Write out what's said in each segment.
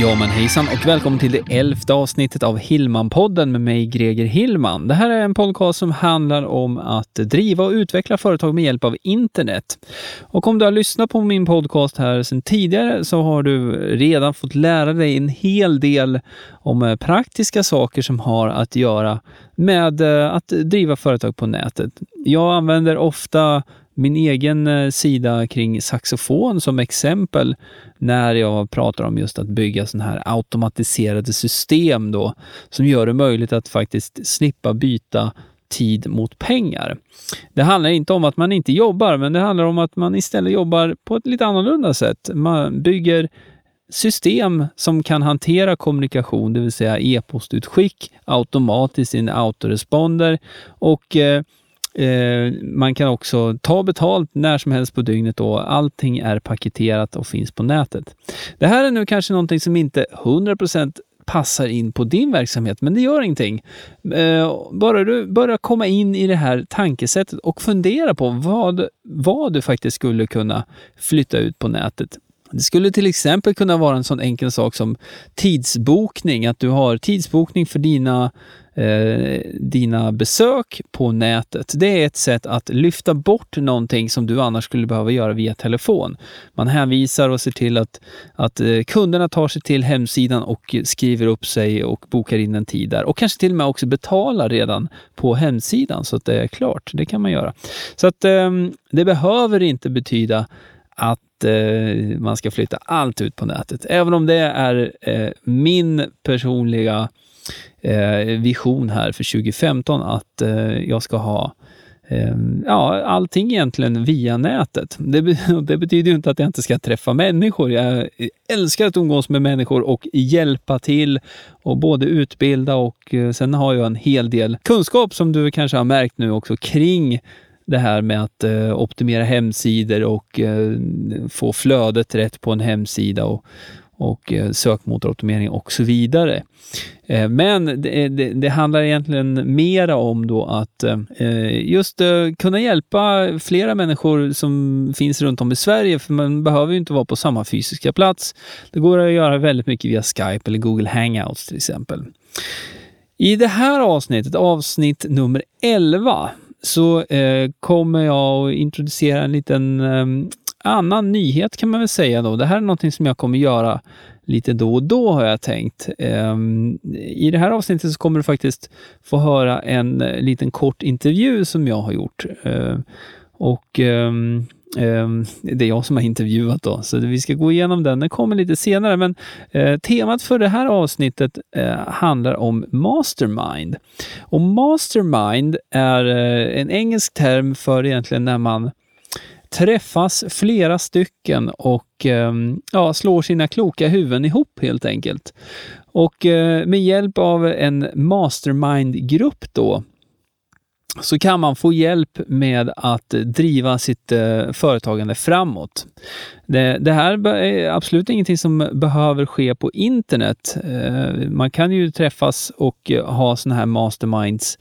Ja men hejsan och välkommen till det elfte avsnittet av Hillman-podden med mig Greger Hillman. Det här är en podcast som handlar om att driva och utveckla företag med hjälp av internet. Och om du har lyssnat på min podcast här sedan tidigare så har du redan fått lära dig en hel del om eh, praktiska saker som har att göra med eh, att driva företag på nätet. Jag använder ofta min egen eh, sida kring saxofon som exempel när jag pratar om just att bygga sådana här automatiserade system då som gör det möjligt att faktiskt slippa byta tid mot pengar. Det handlar inte om att man inte jobbar, men det handlar om att man istället jobbar på ett lite annorlunda sätt. Man bygger system som kan hantera kommunikation, det vill säga e-postutskick automatiskt i en autoresponder och eh, Eh, man kan också ta betalt när som helst på dygnet och allting är paketerat och finns på nätet. Det här är nu kanske någonting som inte 100% passar in på din verksamhet, men det gör ingenting. Eh, bara du börjar komma in i det här tankesättet och fundera på vad, vad du faktiskt skulle kunna flytta ut på nätet. Det skulle till exempel kunna vara en sån enkel sak som tidsbokning, att du har tidsbokning för dina eh, dina besök på nätet. Det är ett sätt att lyfta bort någonting som du annars skulle behöva göra via telefon. Man hänvisar och ser till att, att eh, kunderna tar sig till hemsidan och skriver upp sig och bokar in en tid där och kanske till och med också betalar redan på hemsidan så att det är klart. Det kan man göra. Så att eh, det behöver inte betyda att eh, man ska flytta allt ut på nätet. Även om det är eh, min personliga Eh, vision här för 2015 att eh, jag ska ha eh, ja, allting egentligen via nätet. Det, det, betyder ju inte att jag inte ska träffa människor. Jag älskar att umgås med människor och hjälpa till och både utbilda och eh, sen har jag en hel del kunskap som du kanske har märkt nu också kring det här med att eh, optimera hemsidor och eh, få flödet rätt på en hemsida och, och eh, sökmotoroptimering och så vidare. Eh, men det, eh, det, det, handlar egentligen mera om då att just kunna hjälpa flera människor som finns runt om i Sverige, för man behöver ju inte vara på samma fysiska plats. Det går att göra väldigt mycket via Skype eller Google Hangouts till exempel. I det här avsnittet, avsnitt nummer 11, så eh, kommer jag att introducera en liten ehm, annan nyhet kan man väl säga då. Det här är någonting som jag kommer göra lite då och då har jag tänkt. Um, I det här avsnittet så kommer du faktiskt få höra en eh, liten kort intervju som jag har gjort. Uh, och um, um, det är jag som har intervjuat då, så vi ska gå igenom den. Den kommer lite senare, men uh, temat för det här avsnittet uh, handlar om mastermind. Och mastermind är en engelsk term för egentligen när man träffas flera stycken och ehm, ja, slår sina kloka huvuden ihop helt enkelt. Och eh, med hjälp av en mastermind-grupp då så kan man få hjälp med att driva sitt eh, företagande framåt. Det, det, här är absolut ingenting som behöver ske på internet. Eh, man kan ju träffas och eh, ha såna här masterminds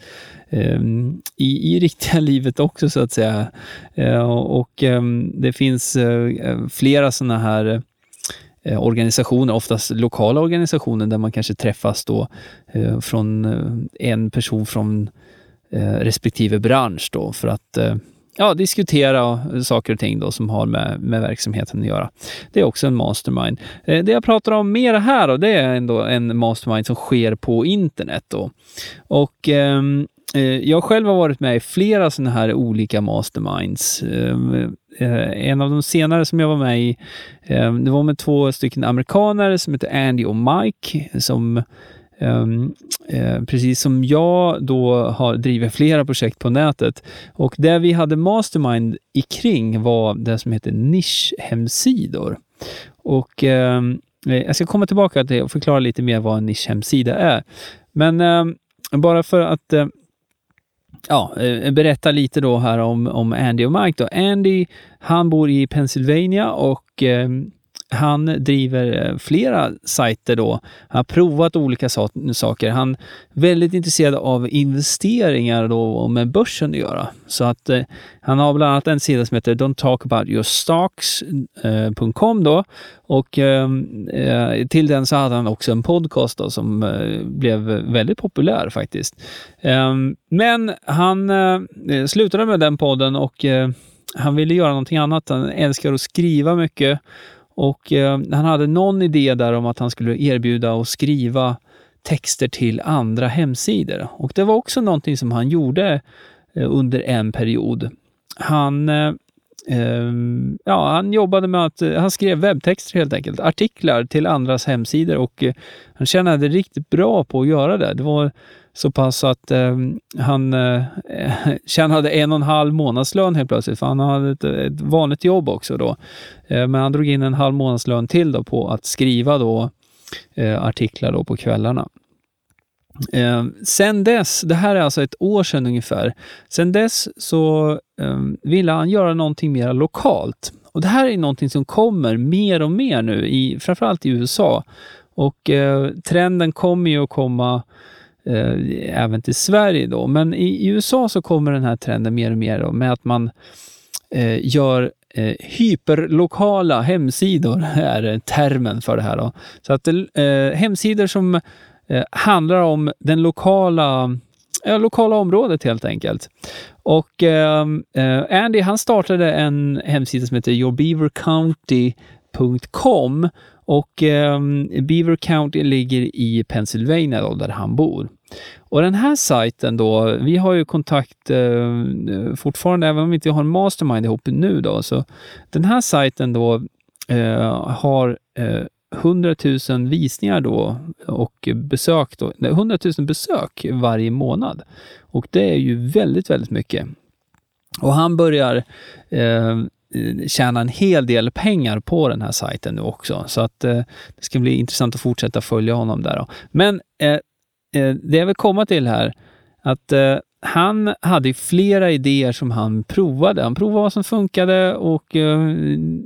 i, i riktiga livet också så att säga. Och det finns flera såna här organisationer, oftast lokala organisationer där man kanske träffas då från en person från Eh, respektive bransch då för att eh, ja, diskutera saker och ting då som har med, med verksamheten att göra. Det är också en mastermind. Eh, det jag pratar om mer här då, det är ändå en mastermind som sker på internet. Då. Och ehm, Eh, jag själv har varit med i flera sådana här olika masterminds. Ehm, eh, en av de senare som jag var med i, ehm, det var med två stycken amerikaner som heter Andy och Mike, som Ehm, eh, precis som jag då har drivit flera projekt på nätet. Och det vi hade mastermind i kring var det som heter nischhemsidor. Och ehm, eh, jag ska komma tillbaka till det och förklara lite mer vad en nischhemsida är. Men ehm, bara för att eh, ja, berätta lite då här om, om Andy och Mike. Då. Andy, han bor i Pennsylvania och eh, han driver eh, flera sajter då. Han har provat olika saker. Han är väldigt intresserad av investeringar då och med börsen att göra. Så att eh, han har bland annat en sida som heter Don't talk about your stocks.com eh, då. Och ehm, eh, till den så hade han också en podcast då som eh, blev väldigt populär faktiskt. Ehm, men han eh, slutade med den podden och han ville göra någonting annat. Han älskar att skriva mycket och eh, han hade någon idé där om att han skulle erbjuda att skriva texter till andra hemsidor. Och det var också någonting som han gjorde eh, under en period. Han, eh, ehm, ja, han jobbade med att, eh, han skrev webbtexter helt enkelt, artiklar till andras hemsidor och eh, han tjänade riktigt bra på att göra det. Det var så pass att eh, han eh, tjänade en och en halv månadslön helt plötsligt, för han hade ett, ett vanligt jobb också då. Eh, men han drog in en halv månadslön till då på att skriva då eh, artiklar då på kvällarna. Eh, sen dess, det här är alltså ett år sedan ungefär, sen dess så eh, ville han göra någonting mer lokalt. Och det här är någonting som kommer mer och mer nu, i, framförallt i USA. Och eh, trenden kommer ju att komma eh, även till Sverige då. Men i, i, USA så kommer den här trenden mer och mer då, med att man eh, gör eh, hyperlokala hemsidor, är termen för det här. Då. Så att eh, hemsidor som eh, handlar om den lokala Ja, lokala området helt enkelt. Och eh, eh Andy han startade en hemsida som heter yourbeavercounty.com och eh, Beaver County ligger i Pennsylvania då, där han bor. Och den här sajten då, vi har ju kontakt eh, fortfarande, även om vi inte har en mastermind ihop nu då, så den här sajten då eh, har eh, 100 000 visningar då och besök då, 100 000 besök varje månad. Och det är ju väldigt, väldigt mycket. Och han börjar eh, tjäna en hel del pengar på den här sajten nu också. Så att eh, det ska bli intressant att fortsätta följa honom där. Då. Men eh, eh, det jag vill komma till här, att eh, han hade flera idéer som han provade. Han provade vad som funkade och eh,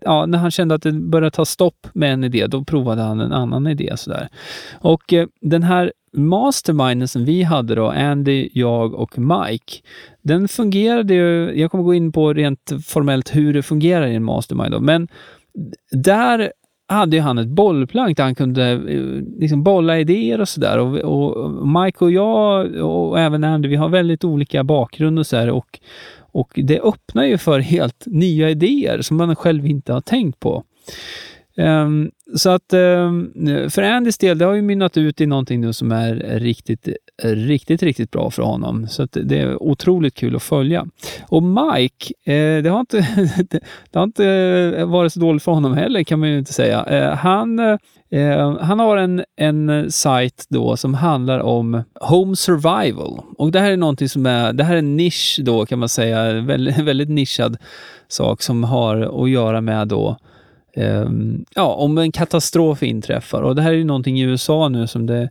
ja, när han kände att det började ta stopp med en idé, då provade han en annan idé. Sådär. Och eh, den här masterminden som vi hade då, Andy, jag och Mike, den fungerade ju, jag kommer gå in på rent formellt hur det fungerar i en mastermind då, men där hade han ett bollplank där han kunde eh, liksom bolla idéer och sådär. Och, och, Mike och jag och även Andy, vi har väldigt olika bakgrund och så och, och det öppnar ju för helt nya idéer som man själv inte har tänkt på. Um, så att um, för Andys del, det har ju mynnat ut i någonting nu som är riktigt, riktigt, riktigt bra för honom. Så att det är otroligt kul att följa. Och Mike, eh, det, har inte, det har inte varit så dåligt för honom heller kan man ju inte säga. Eh, han, eh, han har en, en sajt då som handlar om home survival. Och det här är någonting som är, det här är en nisch då kan man säga, väldigt, väldigt nischad sak som har att göra med då Ehm, ja, om en katastrof inträffar. Och det här är ju någonting i USA nu som det,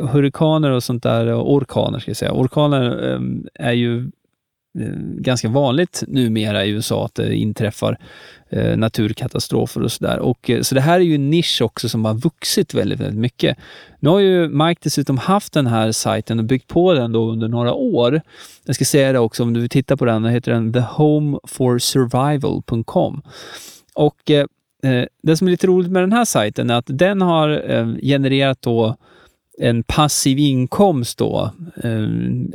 hurrikaner och sånt där, och orkaner ska jag säga. Orkaner um, är ju ehm, ganska vanligt numera i USA att det inträffar uh, naturkatastrofer och sådär. Och, uh, så det här är ju en nisch också som har vuxit väldigt, väldigt mycket. Nu har ju Mike dessutom haft den här sajten och byggt på den då under några år. Jag ska säga det också, om du vill titta på den, Den heter den thehomeforsurvival.com. Och eh, eh, det som är lite roligt med den här sajten är att den har eh, genererat då en passiv inkomst då. Eh,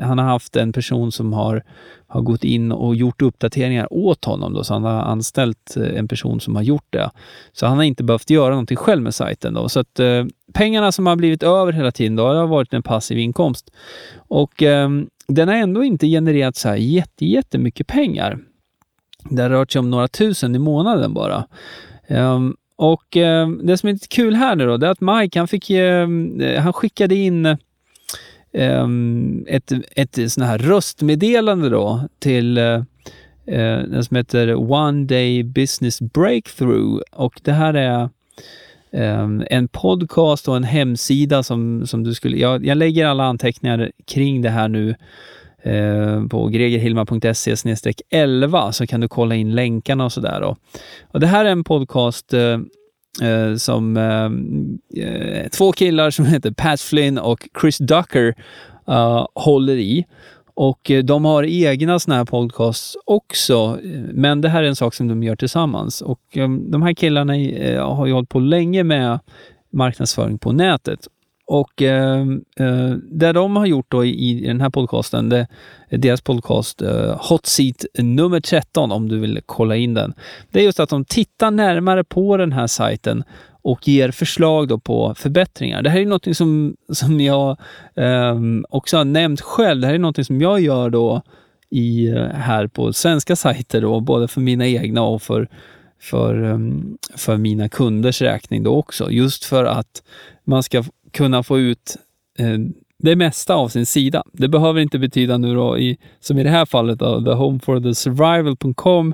han har haft en person som har, har gått in och gjort uppdateringar åt honom då, så han har anställt eh, en person som har gjort det. Så han har inte behövt göra någonting själv med sajten då. Så att eh, pengarna som har blivit över hela tiden då, har varit en passiv inkomst. Och ehm, den har ändå inte genererat så här jätte, jättemycket pengar. Det har rört sig om några tusen i månaden bara. Um, och um, det som är lite kul här nu då, det är att Mike, han, fick, um, han skickade in ett, ett sån här röstmeddelande då till eh, eh, uh, den som heter One Day Business Breakthrough. Och det här är en podcast och en hemsida som, som du skulle... Jag, jag lägger alla anteckningar kring det här nu Eh, på gregerhilma.se 11 så kan du kolla in länkarna och sådär. Och det här är en podcast eh, eh som eh, eh, två killar som heter Pat Flynn och Chris Ducker eh, håller i. Och de har egna såna här podcasts också, men det här är en sak som de gör tillsammans. Och de här killarna har ju hållit på länge med marknadsföring på nätet. Och eh, eh, det de har gjort då i, i den här podcasten, det deras podcast eh, Hot Seat nummer 13 om du vill kolla in den. Det är just att de tittar närmare på den här sajten och ger förslag då på förbättringar. Det här är något som, som jag eh, också har nämnt själv. Det här är något som jag gör då i, eh, här på svenska sajter, då, både för mina egna och för för, ehm, för mina kunders räkning då också. Just för att man ska kunna få ut eh, det mesta av sin sida. Det behöver inte betyda nu då, i, som i det här fallet, då, the home for the survival.com.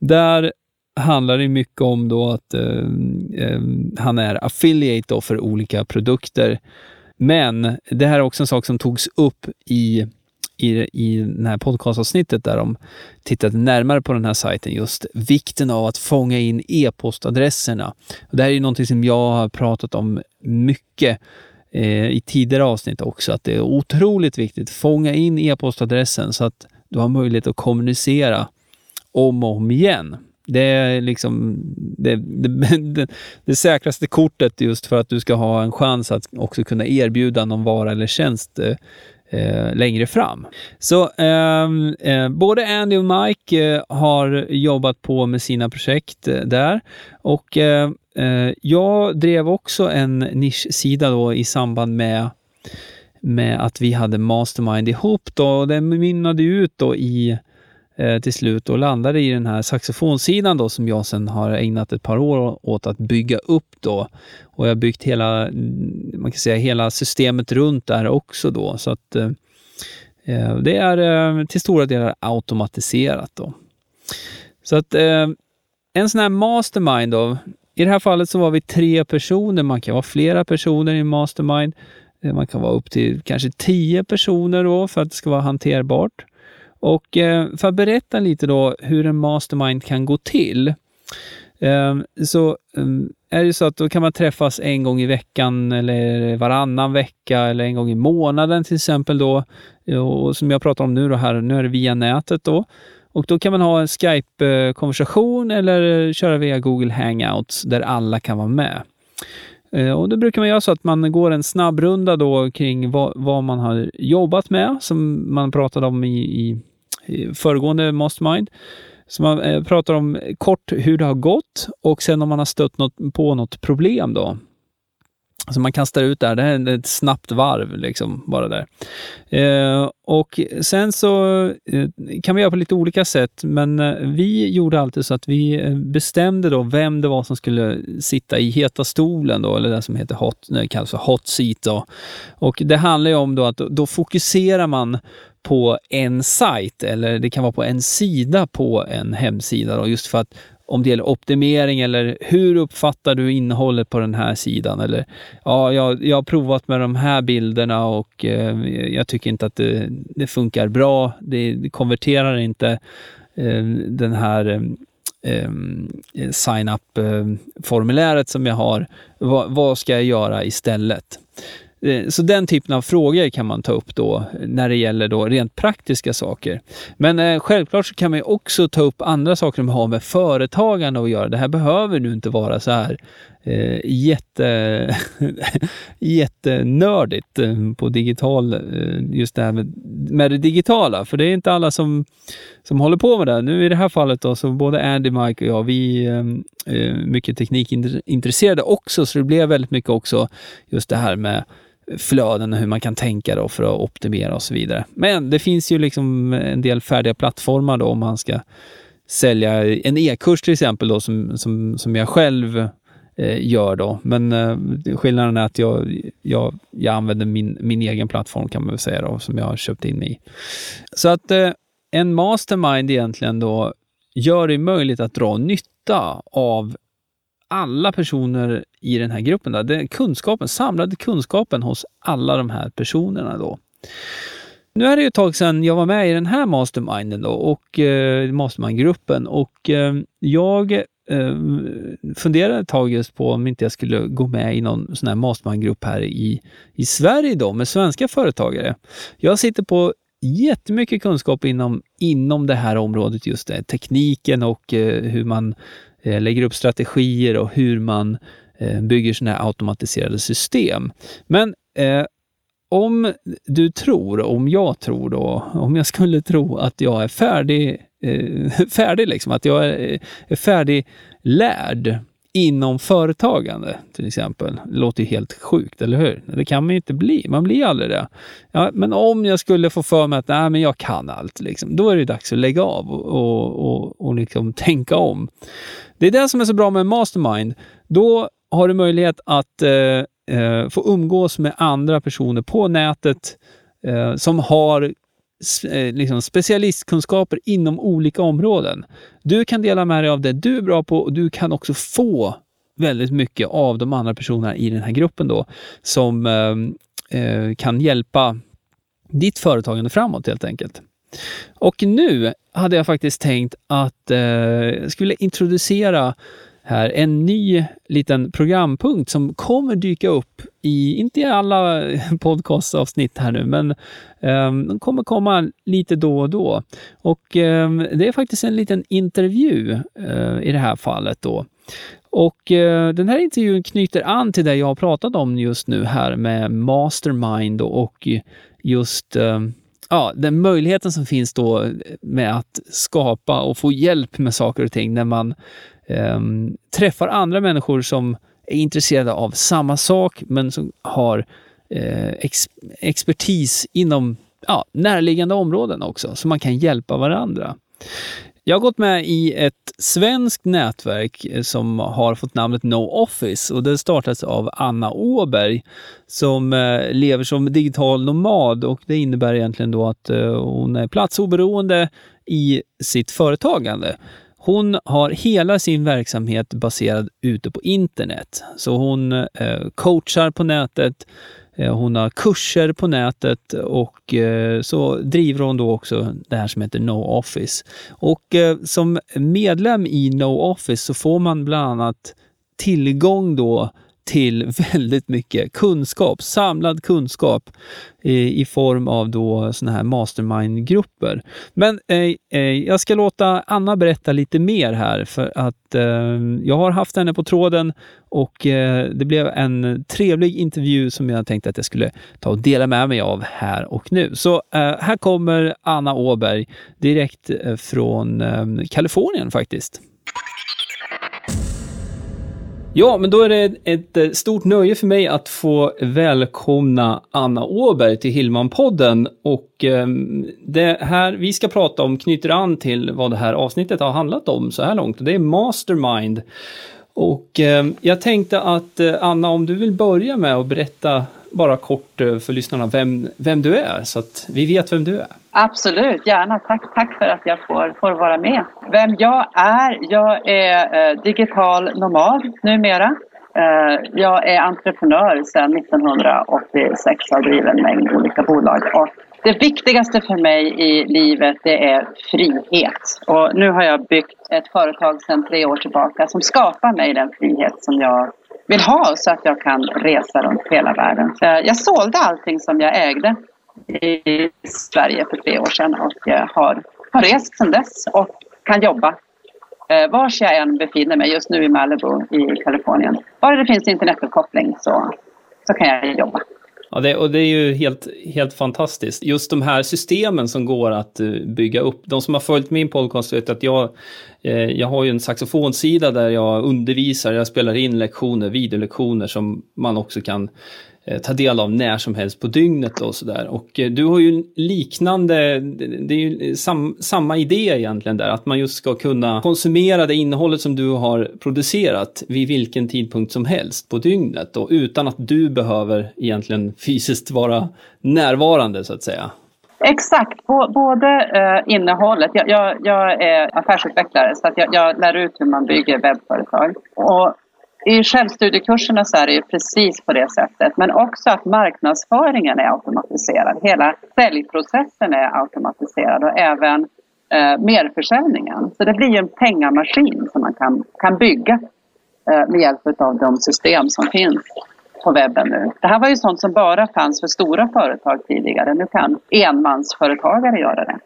Där handlar det mycket om då att eh, eh, han är affiliate då för olika produkter. Men det här är också en sak som togs upp i i, i det här podcastavsnittet där de tittade närmare på den här sajten, just vikten av att fånga in e-postadresserna. Det här är ju någonting som jag har pratat om mycket eh, i tidigare avsnitt också, att det är otroligt viktigt. att Fånga in e-postadressen så att du har möjlighet att kommunicera om och om igen. Det är liksom det, det, det, det, säkraste kortet just för att du ska ha en chans att också kunna erbjuda någon vara eller tjänst eh, eh, längre fram. Så ehm, eh, både Andy och Mike eh, har jobbat på med sina projekt eh, där och eh, eh, jag drev också en nischsida då i samband med med att vi hade Mastermind ihop då och det mynnade ut då i Eh, till slut och landade i den här saxofonsidan då som jag sen har ägnat ett par år åt att bygga upp då. Och jag har byggt hela, mm, man kan säga hela systemet runt där också då. Så att eh, eh, det är eh, till stora delar automatiserat då. Så att eh, en sån här mastermind då. I det här fallet så var vi tre personer. Man kan vara flera personer i en mastermind. Eh, man kan vara upp till kanske tio personer då för att det ska vara hanterbart. Och eh, för att berätta lite då hur en mastermind kan gå till. Ehm, så ehm, är det så att då kan man träffas en gång i veckan eller varannan vecka eller en gång i månaden till exempel då. Och som jag pratar om nu då här, nu är det via nätet då. Och då kan man ha en Skype-konversation eller köra via Google Hangouts där alla kan vara med. Eh, och då brukar man göra så att man går en snabbrunda då kring vad, vad man har jobbat med, som man pratade om i, i föregående Mastermind. Så man eh, pratar om kort hur det har gått och sen om man har stött något, på något problem då. Så man kastar ut där, det är ett snabbt varv liksom, bara där. Eh, och sen så eh, kan vi göra på lite olika sätt, men eh, vi gjorde alltid så att vi eh, bestämde då vem det var som skulle sitta i heta stolen då, eller det som heter hot, nej, kallas för hot seat då. Och det handlar ju om då att då fokuserar man på en sajt eller det kan vara på en sida på en hemsida då, just för att om det gäller optimering eller hur uppfattar du innehållet på den här sidan? Eller ja, jag, jag har provat med de här bilderna och eh, jag tycker inte att det, det funkar bra. Det, det konverterar inte eh, den här eh, eh sign-up-formuläret eh, som jag har. Va, vad ska jag göra istället? Eh, så den typen av frågor kan man ta upp då när det gäller då rent praktiska saker. Men eh, självklart så kan man också ta upp andra saker som har med företagande att göra. Det här behöver nu inte vara så här eh, jätte, jättenördigt eh, på digital, eh, just det här med, med det digitala. För det är inte alla som, som håller på med det. Nu i det här fallet då, så både Andy, Mike och jag, vi är mycket teknikintresserade också, så det blev väldigt mycket också just det här med flöden och hur man kan tänka då för att optimera och så vidare. Men det finns ju liksom en del färdiga plattformar då om man ska sälja en e-kurs till exempel då som, som, som jag själv eh, gör då. Men eh, skillnaden är att jag, jag, jag använder min, min egen plattform kan man väl säga då, som jag har köpt in mig i. Så att eh, en mastermind egentligen då gör det möjligt att dra nytta av alla personer i den här gruppen. Då. Den kunskapen, samlade kunskapen hos alla de här personerna. Då. Nu är det ju ett tag sedan jag var med i den här masterminden då, och eh, mastermindgruppen och eh, jag eh, funderade ett tag just på om inte jag skulle gå med i någon sån här mastermindgrupp här i, i Sverige då med svenska företagare. Jag sitter på jättemycket kunskap inom, inom det här området, just det, tekniken och eh, hur man Eh, lägger upp strategier och hur man eh, bygger sådana här automatiserade system. Men eh, om du tror, om jag tror då, om jag skulle tro att jag är färdig, eh, färdig liksom, att jag är, är färdiglärd inom företagande till exempel. Det låter ju helt sjukt, eller hur? Det kan man ju inte bli. Man blir aldrig det. Ja, men om jag skulle få för mig att nej, men jag kan allt, liksom, då är det dags att lägga av och, och, och liksom tänka om. Det är det som är så bra med Mastermind. Då har du möjlighet att eh, eh få umgås med andra personer på nätet eh, som har Eh, liksom specialistkunskaper inom olika områden. Du kan dela med dig av det du är bra på och du kan också få väldigt mycket av de andra personerna i den här gruppen då som ehm, eh, kan hjälpa ditt företagande framåt helt enkelt. Och nu hade jag faktiskt tänkt att eh, jag skulle introducera här en ny liten programpunkt som kommer dyka upp i, inte i alla podcastavsnitt här nu, men um, de kommer komma lite då och då. Och um, det är faktiskt en liten intervju uh, i det här fallet då. Och uh, den här intervjun knyter an till det jag har pratat om just nu här med Mastermind och just uh, ja, den möjligheten som finns då med att skapa och få hjälp med saker och ting när man eh, träffar andra människor som är intresserade av samma sak, men som har eh, ex expertis inom ja, närliggande områden också, så man kan hjälpa varandra. Jag har gått med i ett svenskt nätverk eh, som har fått namnet No Office och det startades av Anna Åberg som eh, lever som digital nomad och det innebär egentligen då att eh, hon är platsoberoende i sitt företagande. Hon har hela sin verksamhet baserad ute på internet. Så hon eh, coachar på nätet, eh, hon har kurser på nätet och eh, så driver hon då också det här som heter No Office. Och eh, som medlem i No Office så får man bland annat tillgång då till väldigt mycket kunskap, samlad kunskap i, i form av då såna här mastermind-grupper. Men eh, eh, jag ska låta Anna berätta lite mer här för att eh, jag har haft henne på tråden och eh, det blev en trevlig intervju som jag tänkte att jag skulle ta och dela med mig av här och nu. Så eh, här kommer Anna Åberg direkt eh, från eh, Kalifornien faktiskt. Ja, men då är det ett eh, stort nöje för mig att få välkomna Anna Åberg till Hillman-podden. Och ehm, det här vi ska prata om knyter an till vad det här avsnittet har handlat om så här långt. Det är Mastermind. Och eh, jag tänkte att eh, Anna, om du vill börja med att berätta bara kort eh, för lyssnarna vem, vem du är, så att vi vet vem du är. Absolut, gärna. Tack, tack för att jag får, får vara med. Vem jag är? Jag är eh, digital nomad numera. Eh, jag är entreprenör sedan 1986 och har drivit en mängd olika bolag. Och det viktigaste för mig i livet det är frihet. Och nu har jag byggt ett företag sedan tre år tillbaka som skapar mig den frihet som jag vill ha så att jag kan resa runt hela världen. Jag sålde allting som jag ägde i Sverige för tre år sedan och har, har rest sedan dess och kan jobba eh, var jag än befinner mig, just nu i Malibu i Kalifornien. Bara det finns internetuppkoppling så, så kan jag jobba. Ja, det, och det är ju helt, helt fantastiskt. Just de här systemen som går att eh, bygga upp. De som har följt min podcast vet att jag, Eh, jag har ju en saxofonsida där jag undervisar, jag spelar in lektioner, videolektioner som man också kan eh, ta del av när som helst på dygnet och sådär. Och eh, du har ju liknande, det är ju sam, samma idé egentligen där, att man just ska kunna konsumera det innehållet som du har producerat vid vilken tidpunkt som helst på dygnet och utan att du behöver egentligen fysiskt vara närvarande så att säga. Exakt, både eh, innehållet, jag, jag, jag, är affärsutvecklare så att jag, jag lär ut hur man bygger webbföretag. Och i självstudiekurserna så är det ju precis på det sättet. Men också att marknadsföringen är automatiserad. Hela säljprocessen är automatiserad och även eh, merförsäljningen. Så det blir ju en pengamaskin som man kan, kan bygga eh, med hjälp av de system som finns på webben nu. Det här var ju sånt som bara fanns för stora företag tidigare. Nu kan enmansföretagare göra det.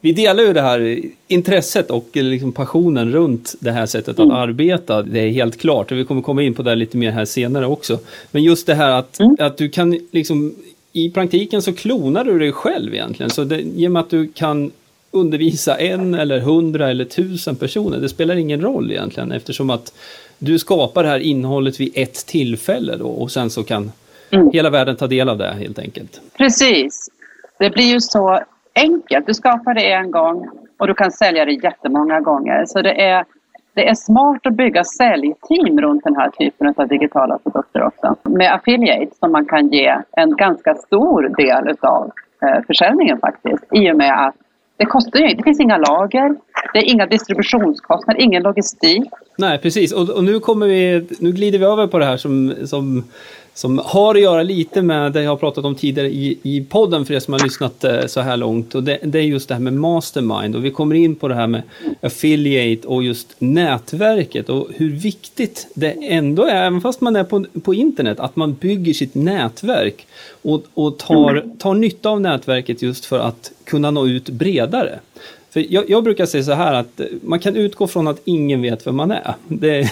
Vi delar ju det här intresset och liksom passionen runt det här sättet att mm. arbeta. Det är helt klart och vi kommer komma in på det lite mer här senare också. Men just det här att, mm. att du kan liksom i praktiken så klonar du dig själv egentligen. Så det, i och med att du kan undervisa en eller hundra eller tusen personer, det spelar ingen roll egentligen eftersom att du skapar det här innehållet vid ett tillfälle då och sen så kan mm. hela världen ta del av det helt enkelt. Precis. Det blir ju så enkelt. Du skapar det en gång och du kan sälja det jättemånga gånger. Så det är, det är smart att bygga säljteam runt den här typen av digitala produkter också. Med affiliate som man kan ge en ganska stor del utav eh, försäljningen faktiskt. I och med att det kostar ju Det finns inga lager, det är inga distributionskostnader, ingen logistik. Nej, precis. Och, och, nu, kommer vi, nu glider vi över på det här som, som som har att göra lite med det jag har pratat om tidigare i, i podden för er som har lyssnat eh, så här långt. Och det, det, är just det här med mastermind och vi kommer in på det här med affiliate och just nätverket och hur viktigt det ändå är, även fast man är på, på internet, att man bygger sitt nätverk och, och tar, tar nytta av nätverket just för att kunna nå ut bredare. För jag, jag, brukar säga så här att man kan utgå från att ingen vet vem man är. Det,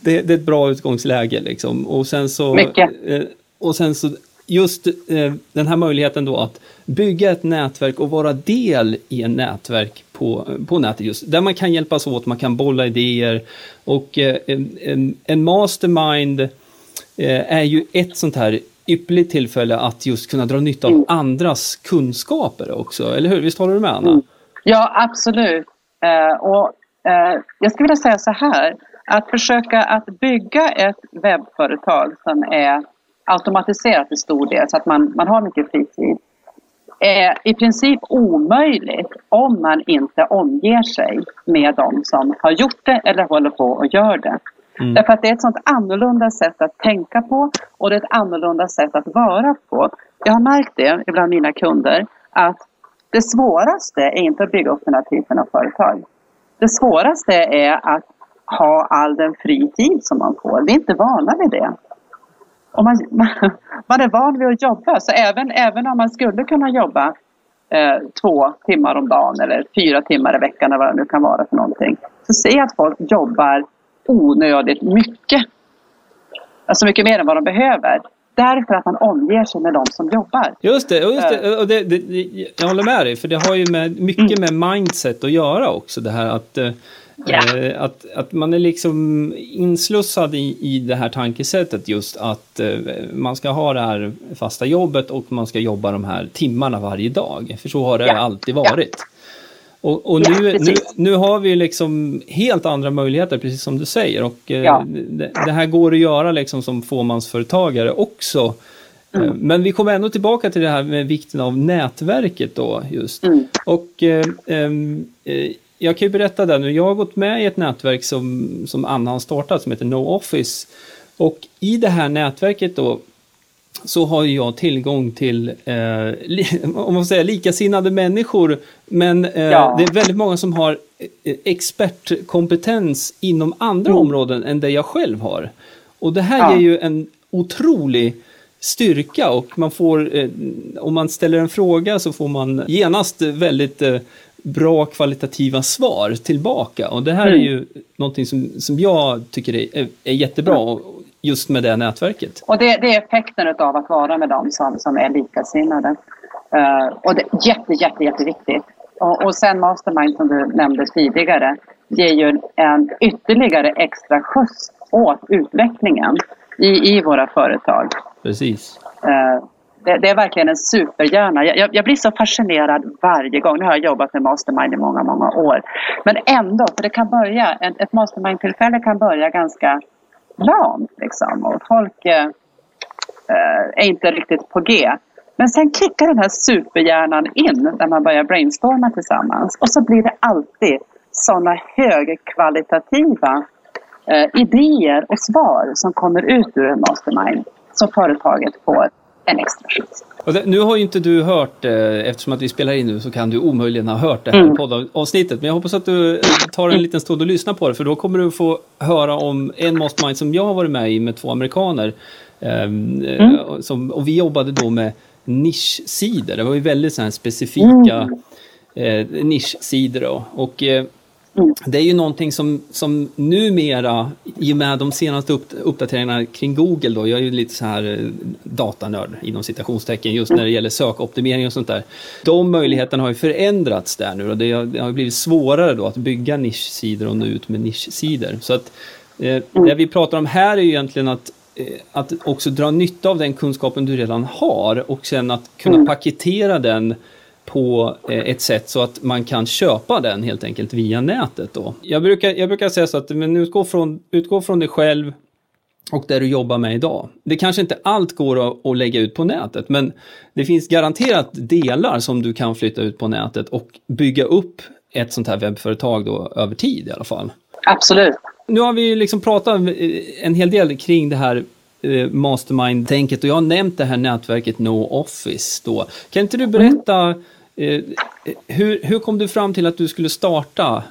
det, det är ett bra utgångsläge liksom. Och sen så... Mycket. Eh, och sen så just eh, den här möjligheten då att bygga ett nätverk och vara del i en nätverk på, på nätet just, där man kan hjälpas åt, man kan bolla idéer och eh, en, en mastermind är ju ett sånt här ypperligt tillfälle att just kunna dra nytta av mm. andras kunskaper också, eller hur? Visst håller du med Anna? Ja, absolut. Eh, och, eh, jag skulle vilja säga så här, att försöka att bygga ett webbföretag som är automatiserat till stor del så att man, man har mycket fritid är i princip omöjligt om man inte omger sig med de som har gjort det eller håller på och gör det. Mm. Därför att det är ett sånt annorlunda sätt att tänka på och det är ett annorlunda sätt att vara på. Jag har märkt det bland mina kunder att det svåraste är inte att bygga upp den här typen av företag. Det svåraste är att ha all den fritid som man får. Vi är inte vana vid det. Och man, man, är van vid att jobba, så även, även om man skulle kunna jobba eh, två timmar om dagen eller fyra timmar i veckan eller vad det nu kan vara för någonting. Så ser jag att folk jobbar onödigt mycket. Alltså mycket mer än vad de behöver. Därför att man omger sig med de som jobbar. Just det, just det. Eh. Och det, det, jag håller med dig, för det har ju med, mycket mm. med mindset att göra också. Det här att, yeah. eh, att, att man är liksom inslussad i, i det här tankesättet just att eh, man ska ha det här fasta jobbet och man ska jobba de här timmarna varje dag. För så har det yeah. alltid varit. Och, och nu, ja, nu, nu, har vi liksom helt andra möjligheter, precis som du säger. Och eh, ja. det, det, här går att göra liksom som fåmansföretagare också. Eh, mm. Men vi kommer ändå tillbaka till det här med vikten av nätverket då just. Mm. Och eh, eh, jag kan ju berätta det nu, jag har gått med i ett nätverk som, som Anna har startat som heter No Office. Och i det här nätverket då så har jag tillgång till, eh, li, om man säger likasinnade människor, men eh, ja. det är väldigt många som har eh, expertkompetens inom andra mm. områden än det jag själv har. Och det här ja. ger ju en otrolig styrka och man får, eh, om man ställer en fråga så får man genast väldigt eh, bra kvalitativa svar tillbaka. Och det här mm. är ju någonting som, som jag tycker är, är jättebra. Mm just med det nätverket. Och det, det är effekten av att vara med dem som, som är likasinnade. Uh, och det är jätte, jätte, jätteviktigt. Och, och sen Mastermind som du nämnde tidigare ger ju en ytterligare extra skjuts åt utvecklingen i, i våra företag. Precis. Uh, det, det, är verkligen en superhjärna. Jag, jag, blir så fascinerad varje gång. Nu har jag jobbat med Mastermind i många, många år. Men ändå, för det kan börja, ett, ett Mastermind-tillfälle kan börja ganska lamt liksom och folk eh, eh, är inte riktigt på G. Men sen kickar den här superhjärnan in när man börjar brainstorma tillsammans och så blir det alltid sådana högkvalitativa eh, idéer och svar som kommer ut ur en mastermind som företaget får en extra skjuts. Det, nu har ju inte du hört, eh, eftersom att vi spelar in nu så kan du omöjligen ha hört det här mm. poddavsnittet. Men jag hoppas att du eh, tar en liten stund och lyssnar på det för då kommer du få höra om en mastermind som jag har varit med i med två amerikaner. Ehm, eh, mm. som, och vi jobbade då med nischsidor. Det var ju väldigt så här specifika mm. eh, nischsidor. Då. Och, eh, Mm. Det är ju någonting som, som numera, i och med de senaste upp, uppdateringarna kring Google då, jag är ju lite så här eh, datanörd inom citationstecken just när det gäller sökoptimering och sånt där. De möjligheterna har ju förändrats där nu och det har, det har blivit svårare då att bygga nischsidor och nå ut med nischsidor. Så att eh, mm. det vi pratar om här är ju egentligen att eh, att också dra nytta av den kunskapen du redan har och sen att kunna mm. paketera den på eh, ett sätt så att man kan köpa den helt enkelt via nätet. Då. Jag, brukar, jag brukar säga så att men utgå, från, utgå från dig själv och det du jobbar med idag. Det kanske inte allt går att, att lägga ut på nätet men det finns garanterat delar som du kan flytta ut på nätet och bygga upp ett sånt här webbföretag då över tid i alla fall. Absolut. Nu har vi liksom pratat en hel del kring det här eh, mastermind-tänket och jag har nämnt det här nätverket No Office då. Kan inte du berätta mm Eh, Eh, eh, hur, hur kom du fram till att du skulle starta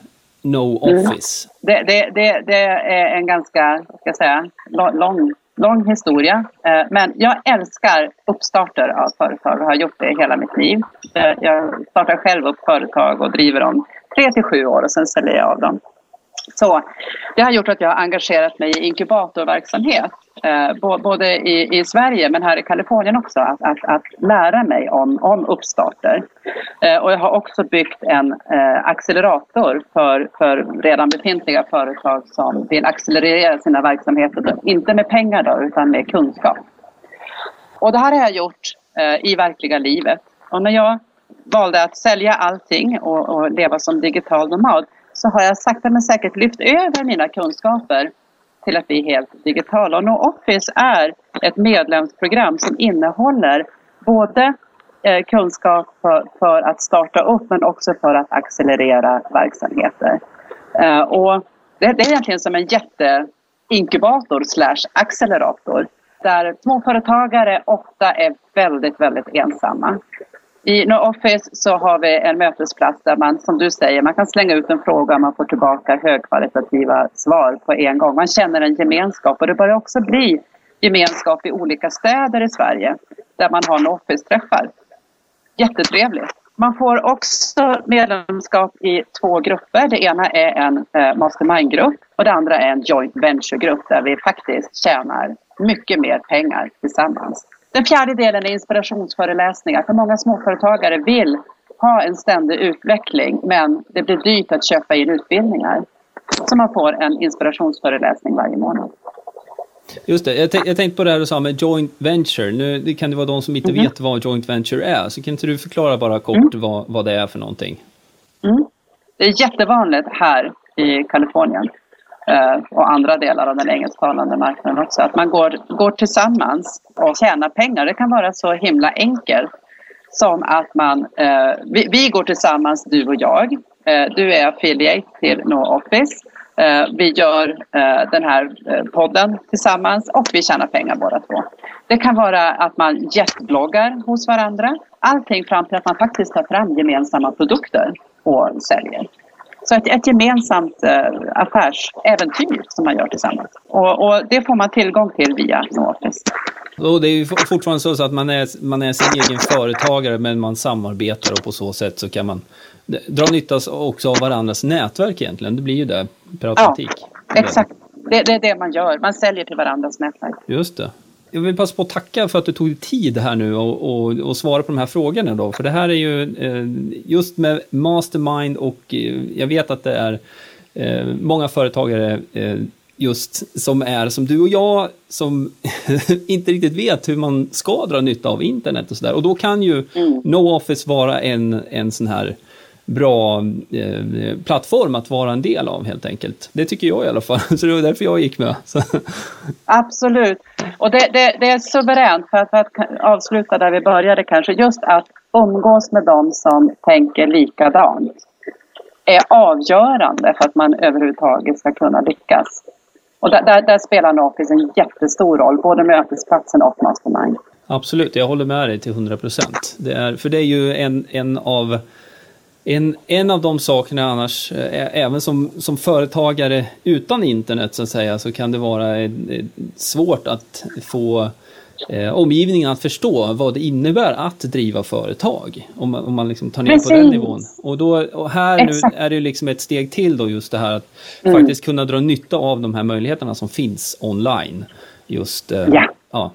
No mm. Office? Det, det, det, det är en ganska, ska jag säga, lång, lång historia. Eh, men jag älskar uppstarter av företag och har gjort det hela mitt liv. Jag startar själv upp företag och driver dem tre till sju år och sen säljer jag av dem. Så det har gjort att jag har engagerat mig i inkubatorverksamhet. Eh, både i, i, Sverige men här i Kalifornien också. Att, att, att lära mig om, om uppstarter. Eh, och jag har också byggt en eh, accelerator för, för redan befintliga företag som vill accelerera sina verksamheter. Inte med pengar då, utan med kunskap. Och det här har jag gjort eh, i verkliga livet. Och när jag valde att sälja allting och, och leva som digital nomad så har jag sakta men säkert lyft över mina kunskaper till att bli helt digitala. Och NoOffice är ett medlemsprogram som innehåller både eh, kunskap för, för, att starta upp men också för att accelerera verksamheter. Eh, och det, det, är egentligen som en jätteinkubator slash accelerator där småföretagare ofta är väldigt, väldigt ensamma. I No Office så har vi en mötesplats där man, som du säger, man kan slänga ut en fråga och man får tillbaka högkvalitativa svar på en gång. Man känner en gemenskap och det börjar också bli gemenskap i olika städer i Sverige där man har No Office-träffar. Jättetrevligt. Man får också medlemskap i två grupper. Det ena är en eh, mastermind-grupp och det andra är en joint venture-grupp där vi faktiskt tjänar mycket mer pengar tillsammans. Den fjärde delen är inspirationsföreläsningar. För många småföretagare vill ha en ständig utveckling men det blir dyrt att köpa in utbildningar. Så man får en inspirationsföreläsning varje månad. Just det, jag, jag tänkte på det här du sa med joint venture. Nu det kan det vara de som inte mm. vet vad joint venture är. Så kan inte du förklara bara kort mm. vad, vad det är för någonting? Mm. Det är jättevanligt här i Kalifornien Eh, och andra delar av den engelsktalande marknaden också. Att man går, går tillsammans och tjänar pengar. Det kan vara så himla enkelt som att man, eh, vi, vi, går tillsammans du och jag. Eh, du är affiliate till No Office. Eh, vi gör eh, den här eh, podden tillsammans och vi tjänar pengar båda två. Det kan vara att man jetbloggar hos varandra. Allting fram till att man faktiskt tar fram gemensamma produkter och säljer. Så ett, ett gemensamt eh, affärsäventyr som man gör tillsammans. Och, och, det får man tillgång till via NoOffice. Och det är ju fortfarande så att man är, man är sin egen företagare men man samarbetar och på så sätt så kan man dra nytta också av varandras nätverk egentligen. Det blir ju det per automatik. Ja, exakt. Det, det är det man gör. Man säljer till varandras nätverk. Just det jag vill passa på att tacka för att du tog tid här nu och, och, och svara på de här frågorna då. För det här är ju eh, just med Mastermind och eh, jag vet att det är eh, många företagare just som är som du och jag som inte riktigt vet hur man ska dra nytta av internet och sådär. Och då kan ju mm. NoOffice vara en, en sån här bra eh, plattform att vara en del av helt enkelt. Det tycker jag i alla fall, så det var därför jag gick med. Absolut, och det, det, det är suveränt för att, för att avsluta där vi började kanske, just att umgås med dem som tänker likadant är avgörande för att man överhuvudtaget ska kunna lyckas. Och där, där, där spelar Noffice en jättestor roll, både mötesplatsen och mastermind. Absolut, jag håller med dig till 100 procent. För det är ju en, en av en, en av de sakerna annars, eh, även som, som företagare utan internet så att säga, så kan det vara eh, svårt att få eh, omgivningen att förstå vad det innebär att driva företag. Om man, om man liksom tar ner Precis. på den nivån. Och, då, och här Exakt. nu är det liksom ett steg till då just det här att mm. faktiskt kunna dra nytta av de här möjligheterna som finns online. Just, eh, ja. ja.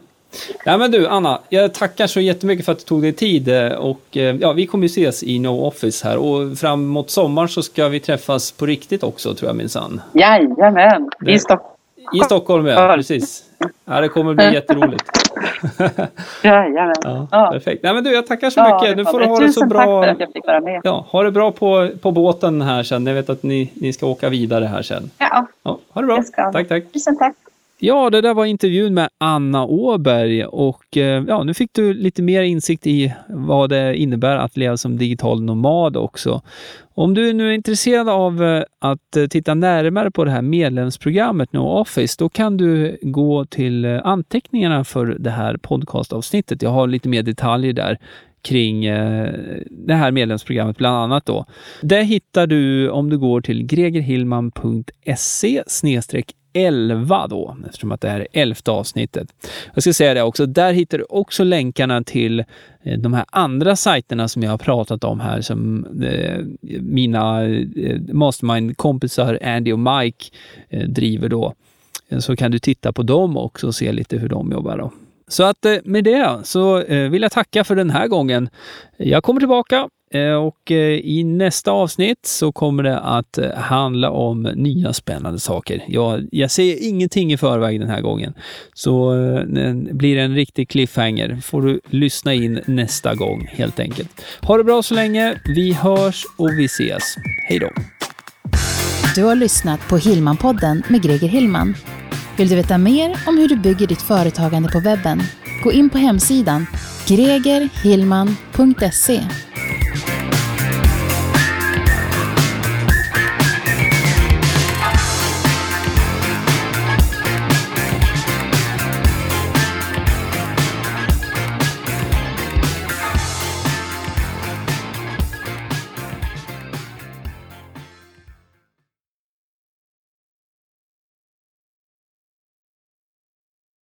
Ja, men du Anna, jag tackar så jättemycket för att du tog dig tid eh, och eh, ja, vi kommer ju ses i No Office här och framåt sommaren så ska vi träffas på riktigt också tror jag minsann. Jajamän, i Stockholm. I Stockholm ja, precis. Ja, det kommer bli jätteroligt. Jajamän. Ja, Perfekt. Nej, men du, jag tackar så ja, mycket. Nu får du ha det så bra. Tack för att jag fick vara med. Ja, ha det bra på, på båten här sen. Jag vet att ni, ni ska åka vidare här sen. Ja. ja ha det bra. Tack, tack. Tusen tack. Ja, det där var intervjun med Anna Åberg och eh, ja, nu fick du lite mer insikt i vad det innebär att leva som digital nomad också. Om du nu är intresserad av eh, att eh, titta närmare på det här medlemsprogrammet No Office, då kan du gå till anteckningarna för det här podcastavsnittet. Jag har lite mer detaljer där kring det här medlemsprogrammet bland annat då. Det hittar du om du går till gregerhillman.se 11 då, eftersom att det här är elfte avsnittet. Jag ska säga det också, där hittar du också länkarna till eh, de här andra sajterna som jag har pratat om här, som eh, mina eh, mastermind-kompisar Andy och Mike eh, driver då. Eh, så kan du titta på dem också och se lite hur de jobbar då. Så att eh, med det så vill jag tacka för den här gången. Jag kommer tillbaka Eh, och eh, i nästa avsnitt så kommer det att eh, handla om nya spännande saker. Jag, jag säger ingenting i förväg den här gången, så det blir en riktig cliffhanger. får du lyssna in nästa gång helt enkelt. Ha det bra så länge. Vi hörs och vi ses. Hej då! Du har lyssnat på Hillmanpodden med Greger Hillman. Vill du veta mer om hur du bygger ditt företagande på webben? Gå in på hemsidan gregerhillman.se